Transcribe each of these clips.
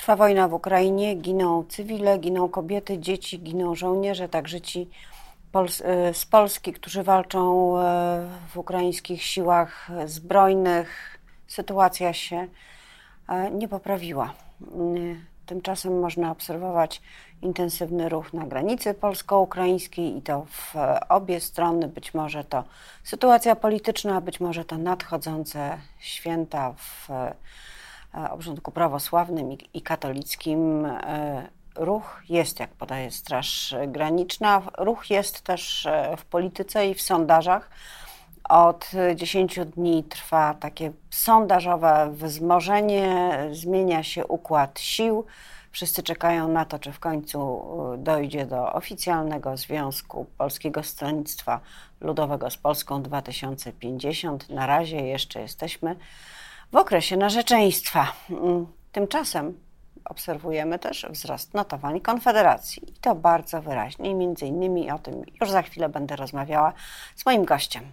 Trwa wojna w Ukrainie, giną cywile, giną kobiety, dzieci, giną żołnierze, także ci e, z Polski, którzy walczą e, w ukraińskich siłach zbrojnych. Sytuacja się e, nie poprawiła. Tymczasem można obserwować intensywny ruch na granicy polsko-ukraińskiej i to w obie strony. Być może to sytuacja polityczna, być może to nadchodzące święta w obrządku prawosławnym i katolickim e, ruch jest, jak podaje Straż Graniczna. Ruch jest też e, w polityce i w sondażach. Od 10 dni trwa takie sondażowe wzmożenie, zmienia się układ sił. Wszyscy czekają na to, czy w końcu dojdzie do oficjalnego związku Polskiego Stronnictwa Ludowego z Polską 2050. Na razie jeszcze jesteśmy w okresie narzeczeństwa. Mm, tymczasem obserwujemy też wzrost notowań Konfederacji i to bardzo wyraźnie między innymi o tym już za chwilę będę rozmawiała z moim gościem.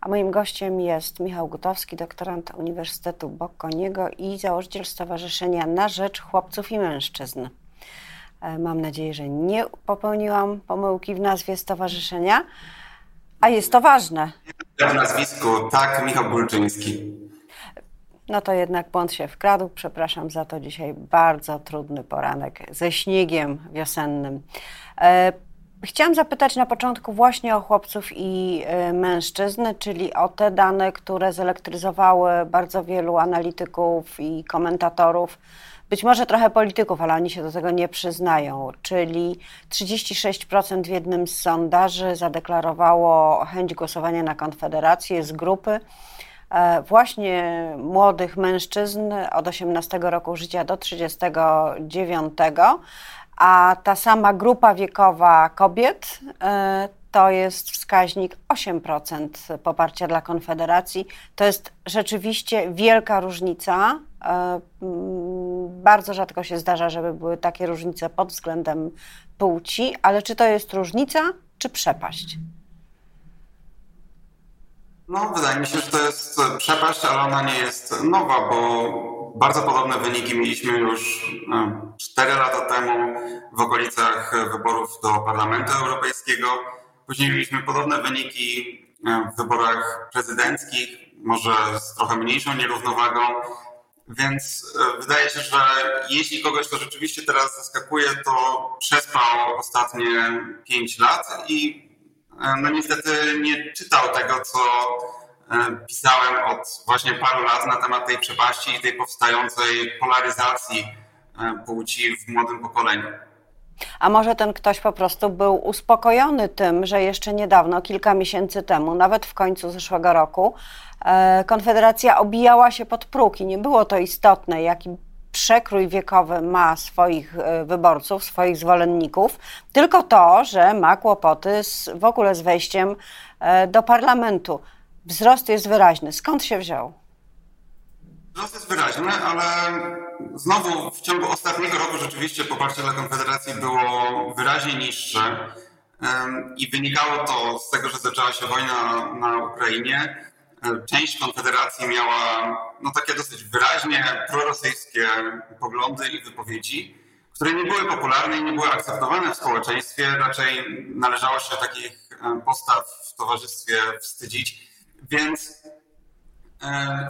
A moim gościem jest Michał Gutowski, doktorant Uniwersytetu Bocconiego i założyciel Stowarzyszenia na Rzecz Chłopców i Mężczyzn. E, mam nadzieję, że nie popełniłam pomyłki w nazwie stowarzyszenia. A jest to ważne. W nazwisku, tak, Michał Bulczyński. No to jednak błąd się wkradł. Przepraszam za to dzisiaj bardzo trudny poranek ze śniegiem wiosennym. E, chciałam zapytać na początku właśnie o chłopców i e, mężczyzn, czyli o te dane, które zelektryzowały bardzo wielu analityków i komentatorów być może trochę polityków, ale oni się do tego nie przyznają. Czyli 36% w jednym z sondaży zadeklarowało chęć głosowania na Konfederację z grupy e, właśnie młodych mężczyzn od 18 roku życia do 39, a ta sama grupa wiekowa kobiet e, to jest wskaźnik 8% poparcia dla Konfederacji. To jest rzeczywiście wielka różnica. E, bardzo rzadko się zdarza, żeby były takie różnice pod względem płci, ale czy to jest różnica, czy przepaść? No, wydaje mi się, że to jest przepaść, ale ona nie jest nowa, bo bardzo podobne wyniki mieliśmy już 4 e, lata temu w okolicach wyborów do Parlamentu Europejskiego. Później mieliśmy podobne wyniki e, w wyborach prezydenckich, może z trochę mniejszą nierównowagą. Więc e, wydaje się, że jeśli kogoś to rzeczywiście teraz zaskakuje, to przespał ostatnie pięć lat i e, no niestety nie czytał tego, co pisałem od właśnie paru lat na temat tej przepaści i tej powstającej polaryzacji płci w młodym pokoleniu. A może ten ktoś po prostu był uspokojony tym, że jeszcze niedawno, kilka miesięcy temu, nawet w końcu zeszłego roku, e, Konfederacja obijała się pod próg i nie było to istotne, jaki przekrój wiekowy ma swoich e, wyborców, swoich zwolenników, tylko to, że ma kłopoty z, w ogóle z wejściem e, do parlamentu. Wzrost jest wyraźny. Skąd się wziął? Wzrost jest wyraźny, ale znowu w ciągu ostatniego roku rzeczywiście poparcie dla Konfederacji było wyraźnie niższe i wynikało to z tego, że zaczęła się wojna na Ukrainie. Część Konfederacji miała no, takie dosyć wyraźnie prorosyjskie poglądy i wypowiedzi, które nie były popularne i nie były akceptowane w społeczeństwie. Raczej należało się takich postaw w towarzystwie wstydzić. Więc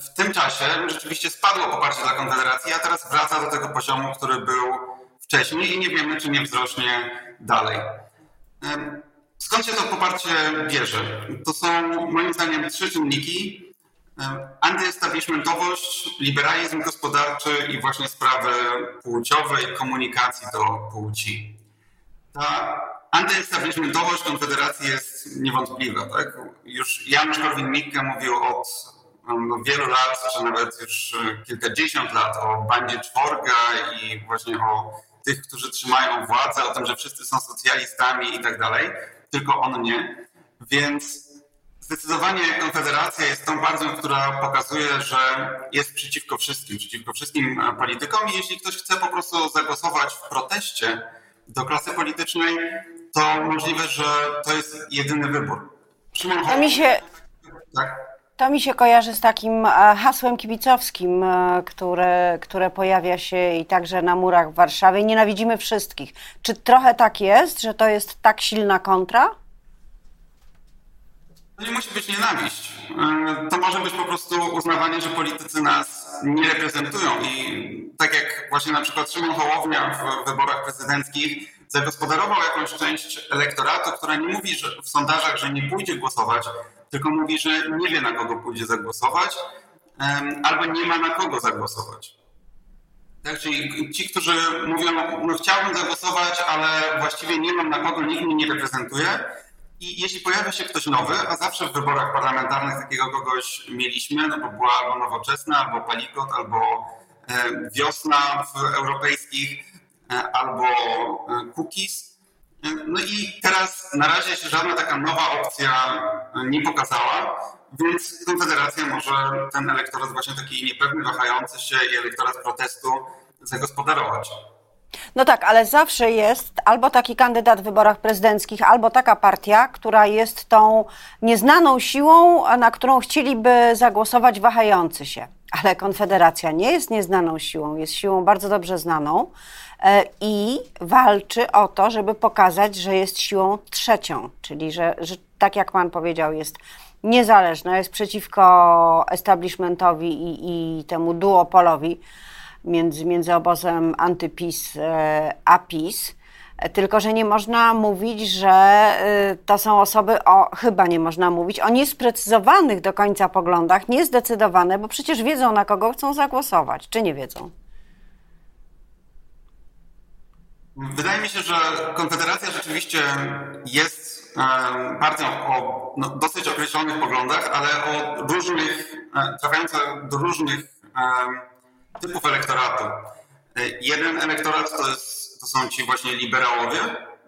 w tym czasie rzeczywiście spadło poparcie dla Konfederacji, a teraz wraca do tego poziomu, który był wcześniej i nie wiemy, czy nie wzrośnie dalej. Skąd się to poparcie bierze? To są moim zdaniem trzy czynniki. Antyestablishmentowość, liberalizm gospodarczy i właśnie sprawy płciowe i komunikacji do płci. Ta antyestablishmentowość Konfederacji jest niewątpliwa. Tak? Już Janusz Korwin-Mikke mówił od no, wielu lat, czy nawet już e, kilkadziesiąt lat o bandzie czworga i właśnie o tych, którzy trzymają władzę, o tym, że wszyscy są socjalistami i tak dalej, tylko on nie. Więc zdecydowanie Konfederacja jest tą partią, która pokazuje, że jest przeciwko wszystkim, przeciwko wszystkim e, politykom i jeśli ktoś chce po prostu zagłosować w proteście do klasy politycznej, to możliwe, że to jest jedyny wybór. Szymon mi się... Tak? To mi się kojarzy z takim e, hasłem kibicowskim, e, które, które pojawia się i także na murach w Warszawie. Nienawidzimy wszystkich. Czy trochę tak jest, że to jest tak silna kontra? To nie musi być nienawiść. E, to może być po prostu uznawanie, że politycy nas nie reprezentują. I tak jak właśnie na przykład Szymon Hołownia w wyborach prezydenckich zagospodarował jakąś część elektoratu, która nie mówi że w sondażach, że nie pójdzie głosować, tylko mówi, że nie wie na kogo pójdzie zagłosować, albo nie ma na kogo zagłosować. Tak, czyli ci, którzy mówią, no chciałbym zagłosować, ale właściwie nie mam na kogo, nikt mnie nie reprezentuje. I jeśli pojawia się ktoś nowy, a zawsze w wyborach parlamentarnych takiego kogoś mieliśmy, no bo była albo nowoczesna, albo palikot, albo wiosna w europejskich, albo e, cookies, no i teraz na razie się żadna taka nowa opcja nie pokazała, więc Konfederacja może ten elektorat właśnie taki niepewny, wahający się i elektorat protestu zagospodarować. No tak, ale zawsze jest albo taki kandydat w wyborach prezydenckich, albo taka partia, która jest tą nieznaną siłą, na którą chcieliby zagłosować wahający się. Ale Konfederacja nie jest nieznaną siłą, jest siłą bardzo dobrze znaną. E, i walczy o to, żeby pokazać, że jest siłą trzecią, czyli że, że tak jak Pan powiedział, jest niezależna, jest przeciwko establishmentowi i, i temu duopolowi między, między obozem antypis e, a PiS. E, tylko, że nie można mówić, że to są osoby o, chyba nie można mówić, o niesprecyzowanych do końca poglądach, niezdecydowane, bo przecież wiedzą, na kogo chcą zagłosować, czy nie wiedzą? Wydaje mi się, że Konfederacja rzeczywiście jest partią o no, dosyć określonych poglądach, ale o różnych, e, trafiających do różnych typów elektoratu. Jeden elektorat to, jest, to są ci właśnie liberałowie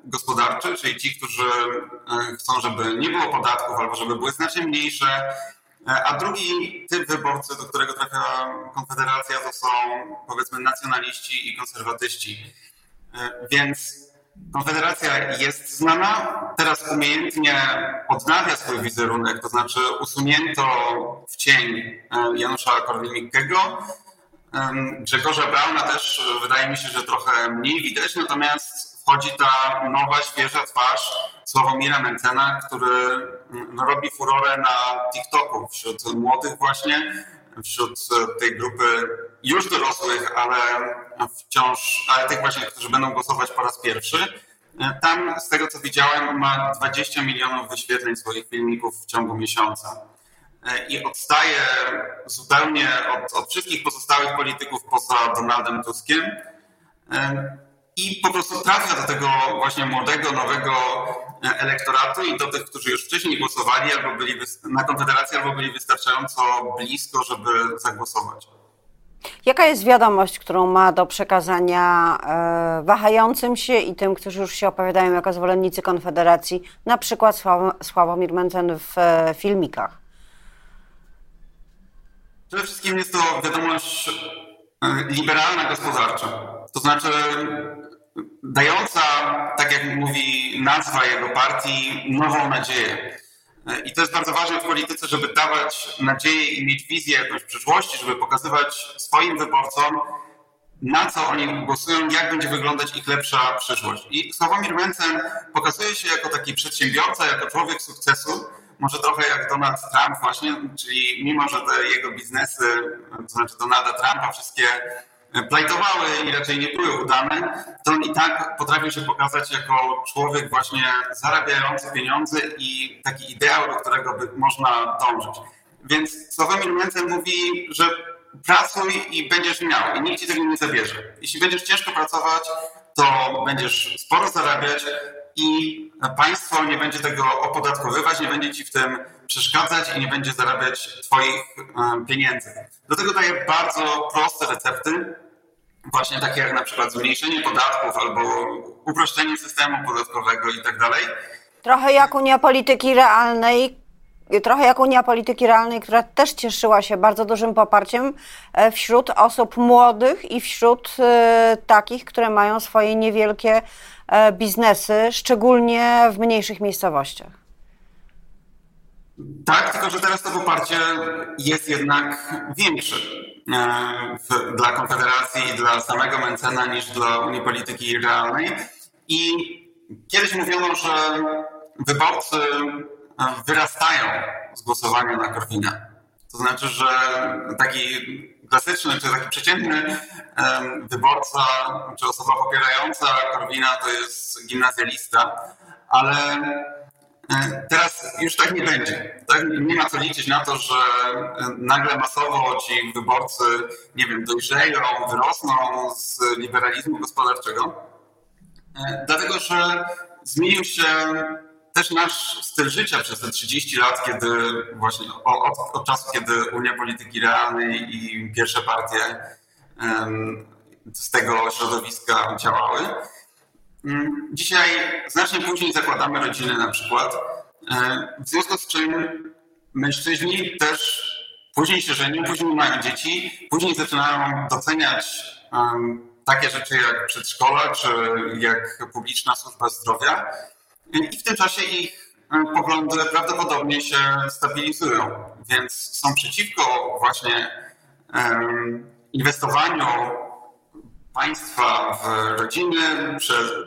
gospodarczy, czyli ci, którzy e, chcą, żeby nie było podatków albo żeby były znacznie mniejsze, e, a drugi typ wyborcy, do którego trafia Konfederacja, to są powiedzmy nacjonaliści i konserwatyści E, więc Konfederacja jest znana, teraz umiejętnie odnawia swój wizerunek, to znaczy usunięto w cień e, Janusza Korwin-Mikkego. Grzegorza Brauna też e, wydaje mi się, że trochę mniej widać, natomiast wchodzi ta nowa, świeża twarz Sławomira Mencena, który mm, robi furorę na TikToku wśród młodych właśnie, wśród tej grupy już dorosłych, ale wciąż, ale tych właśnie, którzy będą głosować po raz pierwszy. Tam, z tego co widziałem, ma 20 milionów wyświetleń swoich filmików w ciągu miesiąca. I odstaje zupełnie od, od wszystkich pozostałych polityków poza Donaldem Tuskiem. I po prostu trafia do tego właśnie młodego, nowego elektoratu i do tych, którzy już wcześniej głosowali albo byli na Konfederację, albo byli wystarczająco blisko, żeby zagłosować. Jaka jest wiadomość, którą ma do przekazania e, wahającym się i tym, którzy już się opowiadają jako zwolennicy Konfederacji, na przykład Sławomir Mencen w e, filmikach? Przede wszystkim jest to wiadomość e, liberalna gospodarcza. To znaczy dająca, tak jak mówi nazwa jego partii, nową nadzieję. I to jest bardzo ważne w polityce, żeby dawać nadzieję i mieć wizję jakąś przyszłości, żeby pokazywać swoim wyborcom, na co oni głosują, jak będzie wyglądać ich lepsza przyszłość. I Sławomir Mencen pokazuje się jako taki przedsiębiorca, jako człowiek sukcesu, może trochę jak Donald Trump właśnie, czyli mimo, że te jego biznesy, to znaczy Donalda Trumpa, wszystkie plajtowały i raczej nie były udane, to on i tak potrafił się pokazać jako człowiek właśnie zarabiający pieniądze i taki ideał, do którego by można dążyć. Więc Sławomir Mencen mówi, że pracuj i będziesz miał i nikt ci tego nie zabierze. Jeśli będziesz ciężko pracować, to będziesz sporo zarabiać i państwo nie będzie tego opodatkowywać, nie będzie ci w tym przeszkadzać i nie będzie zarabiać Twoich e, pieniędzy. Do tego daje bardzo proste recepty, właśnie takie jak na przykład zmniejszenie podatków albo uproszczenie systemu podatkowego i tak dalej. Trochę jak Unia Polityki Realnej, trochę jak Unia Polityki Realnej, która też cieszyła się bardzo dużym poparciem e, wśród osób młodych i wśród e, takich, które mają swoje niewielkie biznesy, szczególnie w mniejszych miejscowościach. Tak, tylko że teraz to poparcie jest jednak większe w, dla Konfederacji i dla samego Mencena niż dla Unii Polityki Realnej. I kiedyś mówiono, że wyborcy wyrastają z głosowania na Korwina. To znaczy, że taki klasyczny czy taki przeciętny wyborca czy osoba popierająca Korwina to jest gimnazjalista, ale e, teraz już tak nie będzie. Tak? Nie ma co liczyć na to, że nagle masowo ci wyborcy, nie wiem, dojrzeją, wyrosną z liberalizmu gospodarczego, e, dlatego że zmienił się też nasz styl życia przez te 30 lat, kiedy właśnie od, od czasu, kiedy Unia Polityki Realnej i pierwsze partie z tego środowiska działały. Mm, dzisiaj znacznie później zakładamy rodziny na przykład, w związku z czym mężczyźni też później się żenią, później mają dzieci, później zaczynają doceniać takie rzeczy jak przedszkola czy jak publiczna służba zdrowia i w tym czasie ich e, poglądy prawdopodobnie się stabilizują, więc są przeciwko właśnie inwestowaniu państwa w rodziny,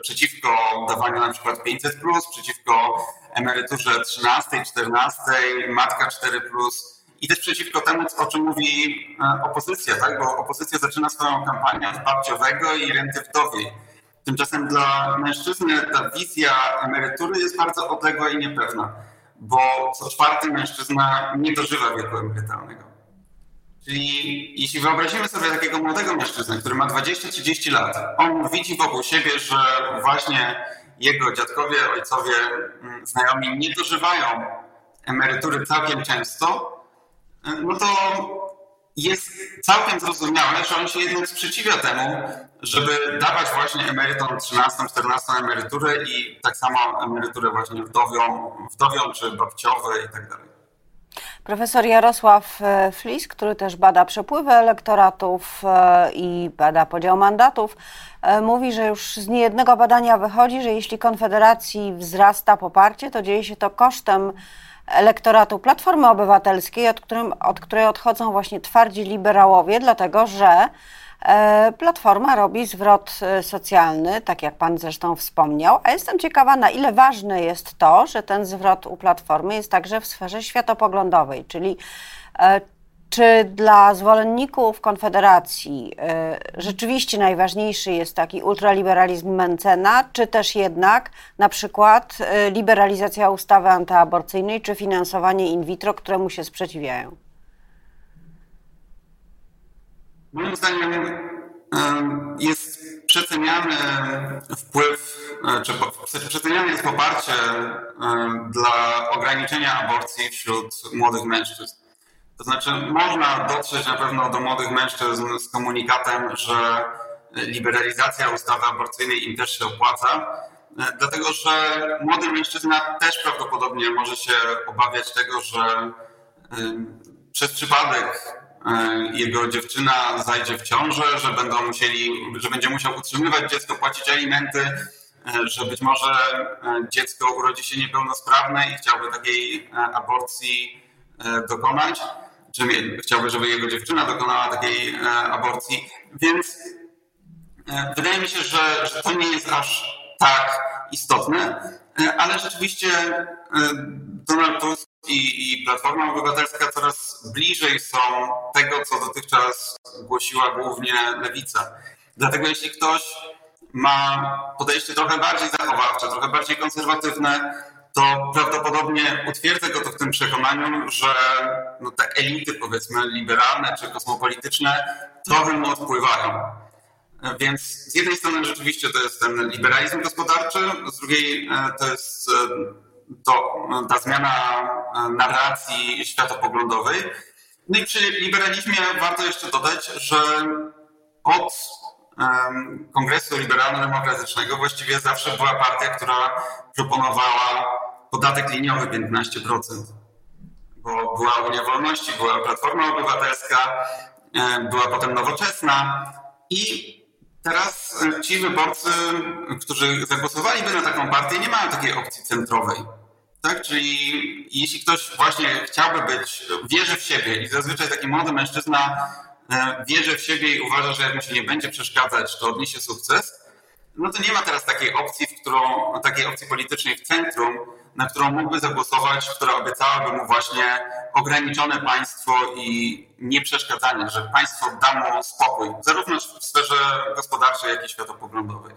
przeciwko dawaniu na przykład 500, przeciwko emeryturze 13, 14, matka 4 i też przeciwko temu, o czym mówi e, opozycja, tak? bo opozycja zaczyna swoją kampanię od babciowego i renty wdowiej Tymczasem dla mężczyzny ta wizja emerytury jest bardzo odległa i niepewna, bo co czwarty mężczyzna nie dożywa wieku emerytalnego. Czyli jeśli wyobrazimy sobie takiego młodego mężczyznę, który ma 20-30 lat, on widzi wokół siebie, że właśnie jego dziadkowie, ojcowie, mm, znajomi nie dożywają emerytury całkiem często, no to jest całkiem zrozumiałe, że on się jednak sprzeciwia temu, żeby dawać właśnie emerytom 13, 14 emeryturę i tak samo emeryturę właśnie wdowią, wdowią czy babciowe i tak dalej. Profesor Jarosław e, Flis, który też bada przepływy elektoratów e, i bada podział mandatów, e, mówi, że już z niejednego badania wychodzi, że jeśli Konfederacji wzrasta poparcie, to dzieje się to kosztem elektoratu Platformy Obywatelskiej, od, którym, od której odchodzą właśnie twardzi liberałowie, dlatego że e, Platforma robi zwrot e, socjalny, tak jak Pan zresztą wspomniał, a jestem ciekawa, na ile ważne jest to, że ten zwrot u Platformy jest także w sferze światopoglądowej, czyli e, czy dla zwolenników Konfederacji y, rzeczywiście najważniejszy jest taki ultraliberalizm Mencena, czy też jednak na przykład y, liberalizacja ustawy antyaborcyjnej, czy finansowanie in vitro, któremu się sprzeciwiają? Moim zdaniem jest przeceniany wpływ, czy przeceniane jest poparcie dla ograniczenia aborcji wśród młodych mężczyzn. To znaczy, można dotrzeć na pewno do młodych mężczyzn z komunikatem, że liberalizacja ustawy aborcyjnej im też się opłaca, dlatego że młody mężczyzna też prawdopodobnie może się obawiać tego, że przez przypadek jego dziewczyna zajdzie w ciążę, że będą musieli, że będzie musiał utrzymywać dziecko, płacić alimenty, że być może dziecko urodzi się niepełnosprawne i chciałby takiej aborcji dokonać chciałby, żeby jego dziewczyna dokonała takiej e, aborcji. Więc e, wydaje mi się, że, że to nie jest aż tak istotne, e, ale rzeczywiście Donald Tusk i, i Platforma Obywatelska coraz bliżej są tego, co dotychczas głosiła głównie lewica. Dlatego jeśli ktoś ma podejście trochę bardziej zachowawcze, trochę bardziej konserwatywne, to prawdopodobnie utwierdza go to w tym przekonaniu, że no, te elity, powiedzmy, liberalne czy kosmopolityczne, trochę mu odpływają. Więc z jednej strony rzeczywiście to jest ten liberalizm gospodarczy, z drugiej e, to jest e, to, ta zmiana e, narracji światopoglądowej. No i przy liberalizmie warto jeszcze dodać, że od Kongresu Liberalno-Demokratycznego właściwie zawsze była partia, która proponowała podatek liniowy 15%. Bo była Unia Wolności, była Platforma Obywatelska, była potem Nowoczesna i teraz ci wyborcy, którzy zagłosowaliby na taką partię, nie mają takiej opcji centrowej. Tak? Czyli jeśli ktoś właśnie chciałby być, wierzy w siebie i zazwyczaj taki młody mężczyzna e, wierzy w siebie i uważa, że jak mu się nie będzie przeszkadzać, to odniesie sukces, no to nie ma teraz takiej opcji, w którą, takiej opcji politycznej w centrum, na którą mógłby zagłosować, która obiecałaby mu właśnie ograniczone państwo i nieprzeszkadzanie, że państwo da mu spokój, zarówno w sferze gospodarczej, jak i światopoglądowej.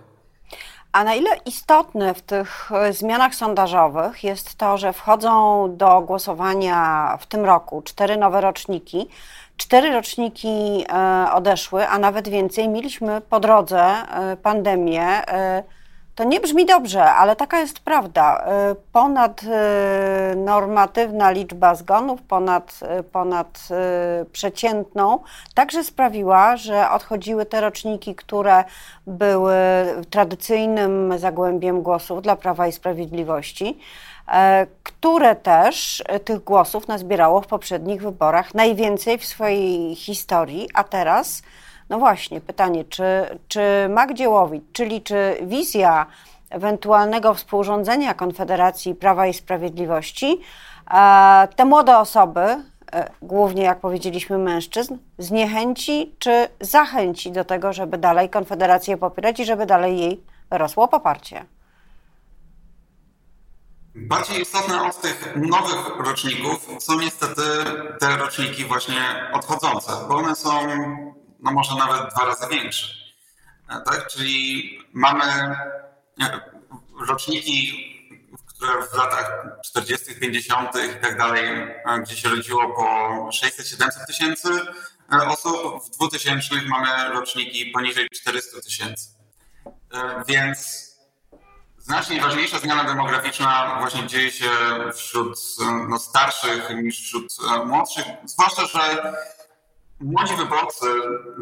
A na ile istotne w tych zmianach sondażowych jest to, że wchodzą do głosowania w tym roku cztery nowe roczniki, Cztery roczniki e, odeszły, a nawet więcej. Mieliśmy po drodze e, pandemię. E, to nie brzmi dobrze, ale taka jest prawda. Ponad normatywna liczba zgonów, ponad, ponad przeciętną, także sprawiła, że odchodziły te roczniki, które były tradycyjnym zagłębiem głosów dla Prawa i Sprawiedliwości. E, które też e, tych głosów nazbierało w poprzednich wyborach najwięcej w swojej historii, a teraz, no właśnie, pytanie, czy, czy Magdziełowicz, czyli czy wizja ewentualnego współrządzenia Konfederacji Prawa i Sprawiedliwości, e, te młode osoby, głównie jak powiedzieliśmy mężczyzn, zniechęci czy zachęci do tego, żeby dalej Konfederację popierać i żeby dalej jej rosło poparcie? Bardziej istotne od tych nowych roczników są niestety te roczniki właśnie odchodzące, bo one są no może nawet dwa razy większe. Tak? Czyli mamy e, roczniki, które w latach 40., 50. i tak dalej, e, gdzie się rodziło po 600-700 tysięcy e, osób, w 2000 mamy roczniki poniżej 400 tysięcy. Więc Znacznie ważniejsza zmiana demograficzna właśnie dzieje się wśród no, starszych niż wśród e, młodszych, zwłaszcza, że młodzi wyborcy,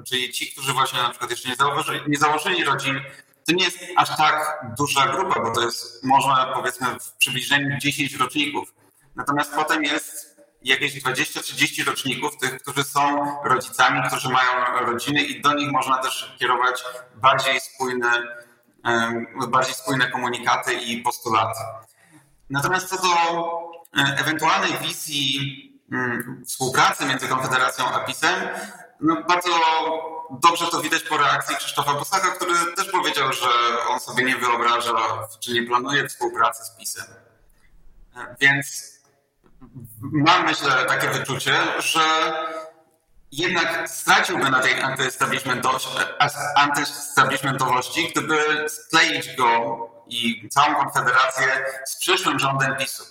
czyli ci, którzy właśnie na przykład jeszcze nie założyli, nie założyli rodzin, to nie jest aż tak duża grupa, bo to jest może powiedzmy w przybliżeniu 10 roczników. Natomiast potem jest jakieś 20-30 roczników, tych, którzy są rodzicami, którzy mają rodziny i do nich można też kierować bardziej spójny bardziej spójne komunikaty i postulaty. Natomiast co do ewentualnej wizji współpracy między Konfederacją a PiSem, no bardzo dobrze to widać po reakcji Krzysztofa Bosaka, który też powiedział, że on sobie nie wyobraża, czy nie planuje współpracy z PiSem. Więc mam, myślę, takie wyczucie, że jednak straciłby na tej antyestablishmentowości, gdyby skleić go i całą Konfederację z przyszłym rządem PiSu.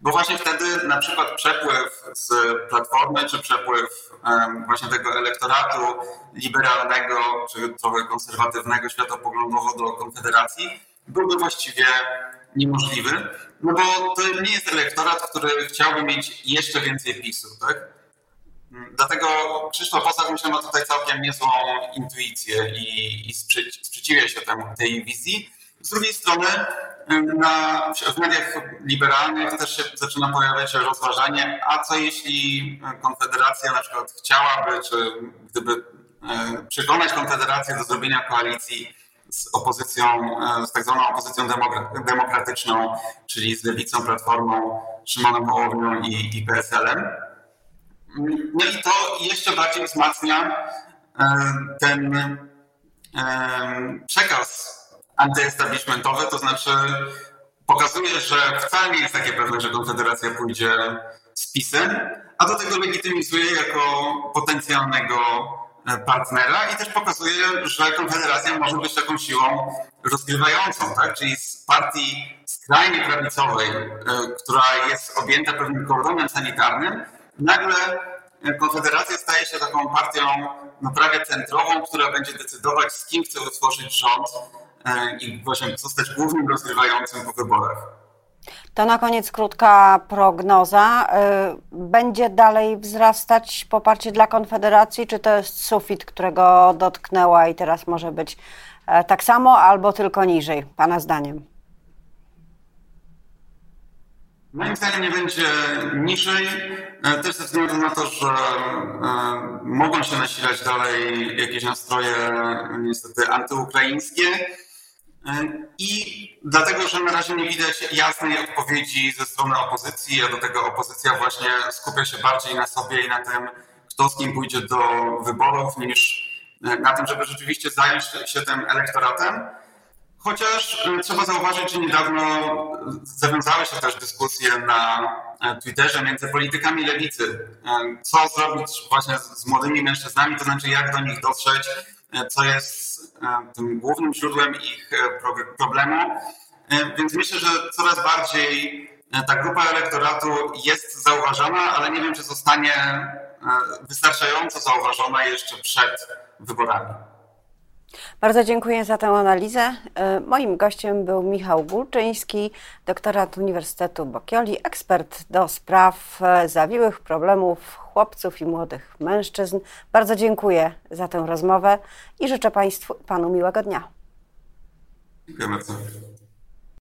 Bo właśnie wtedy na przykład przepływ z Platformy, czy przepływ właśnie tego elektoratu liberalnego, czy trochę konserwatywnego światopoglądowo do Konfederacji byłby właściwie niemożliwy, no bo to nie jest elektorat, który chciałby mieć jeszcze więcej PiSu, tak? Dlatego Krzysztof Bosak myślę ma tutaj całkiem niezłą intuicję i, i sprzeciwia się temu, tej wizji. Z drugiej strony na, w mediach liberalnych też się zaczyna pojawiać rozważanie, a co jeśli Konfederacja na przykład chciałaby, czy gdyby e, przekonać Konfederację do zrobienia koalicji z opozycją, e, z tak zwaną opozycją demokratyczną, czyli z Lewicą, Platformą, Szymonem Hołownią i, i PSL-em, no i to jeszcze bardziej wzmacnia e, ten e, przekaz antyestablishmentowy, to znaczy pokazuje, że wcale nie jest takie pewne, że Konfederacja pójdzie z PiSem, a do tego legitymizuje jako potencjalnego e, partnera i też pokazuje, że Konfederacja może być taką siłą rozgrywającą, tak? czyli z partii skrajnie prawicowej, która jest objęta pewnym kordonem sanitarnym, nagle Konfederacja staje się taką partią no prawie centrową, która będzie decydować, z kim chce utworzyć rząd e, i właśnie zostać głównym rozgrywającym po wyborach. To na koniec krótka prognoza. E, będzie dalej wzrastać poparcie dla Konfederacji, czy to jest sufit, którego dotknęła i teraz może być e, tak samo albo tylko niżej, Pana zdaniem? Moim zdaniem nie będzie niżej, e, też ze względu na to, że e, mogą się nasilać dalej jakieś nastroje niestety antyukraińskie. I dlatego, że na razie nie widać jasnej odpowiedzi ze strony opozycji, a do tego opozycja właśnie skupia się bardziej na sobie i na tym, kto z kim pójdzie do wyborów, niż na tym, żeby rzeczywiście zająć się tym elektoratem. Chociaż trzeba zauważyć, że niedawno zawiązały się też dyskusje na Twitterze między politykami lewicy. Co zrobić właśnie z młodymi mężczyznami, to znaczy jak do nich dotrzeć, co jest tym głównym źródłem ich problemu. Więc myślę, że coraz bardziej ta grupa elektoratu jest zauważona, ale nie wiem, czy zostanie wystarczająco zauważona jeszcze przed wyborami. Bardzo dziękuję za tę analizę. E, moim gościem był Michał Gulczyński, doktorat Uniwersytetu Bokioli, ekspert do spraw e, zawiłych problemów chłopców i młodych mężczyzn. Bardzo dziękuję za tę rozmowę i życzę Państwu panu miłego dnia. Dziękuję bardzo.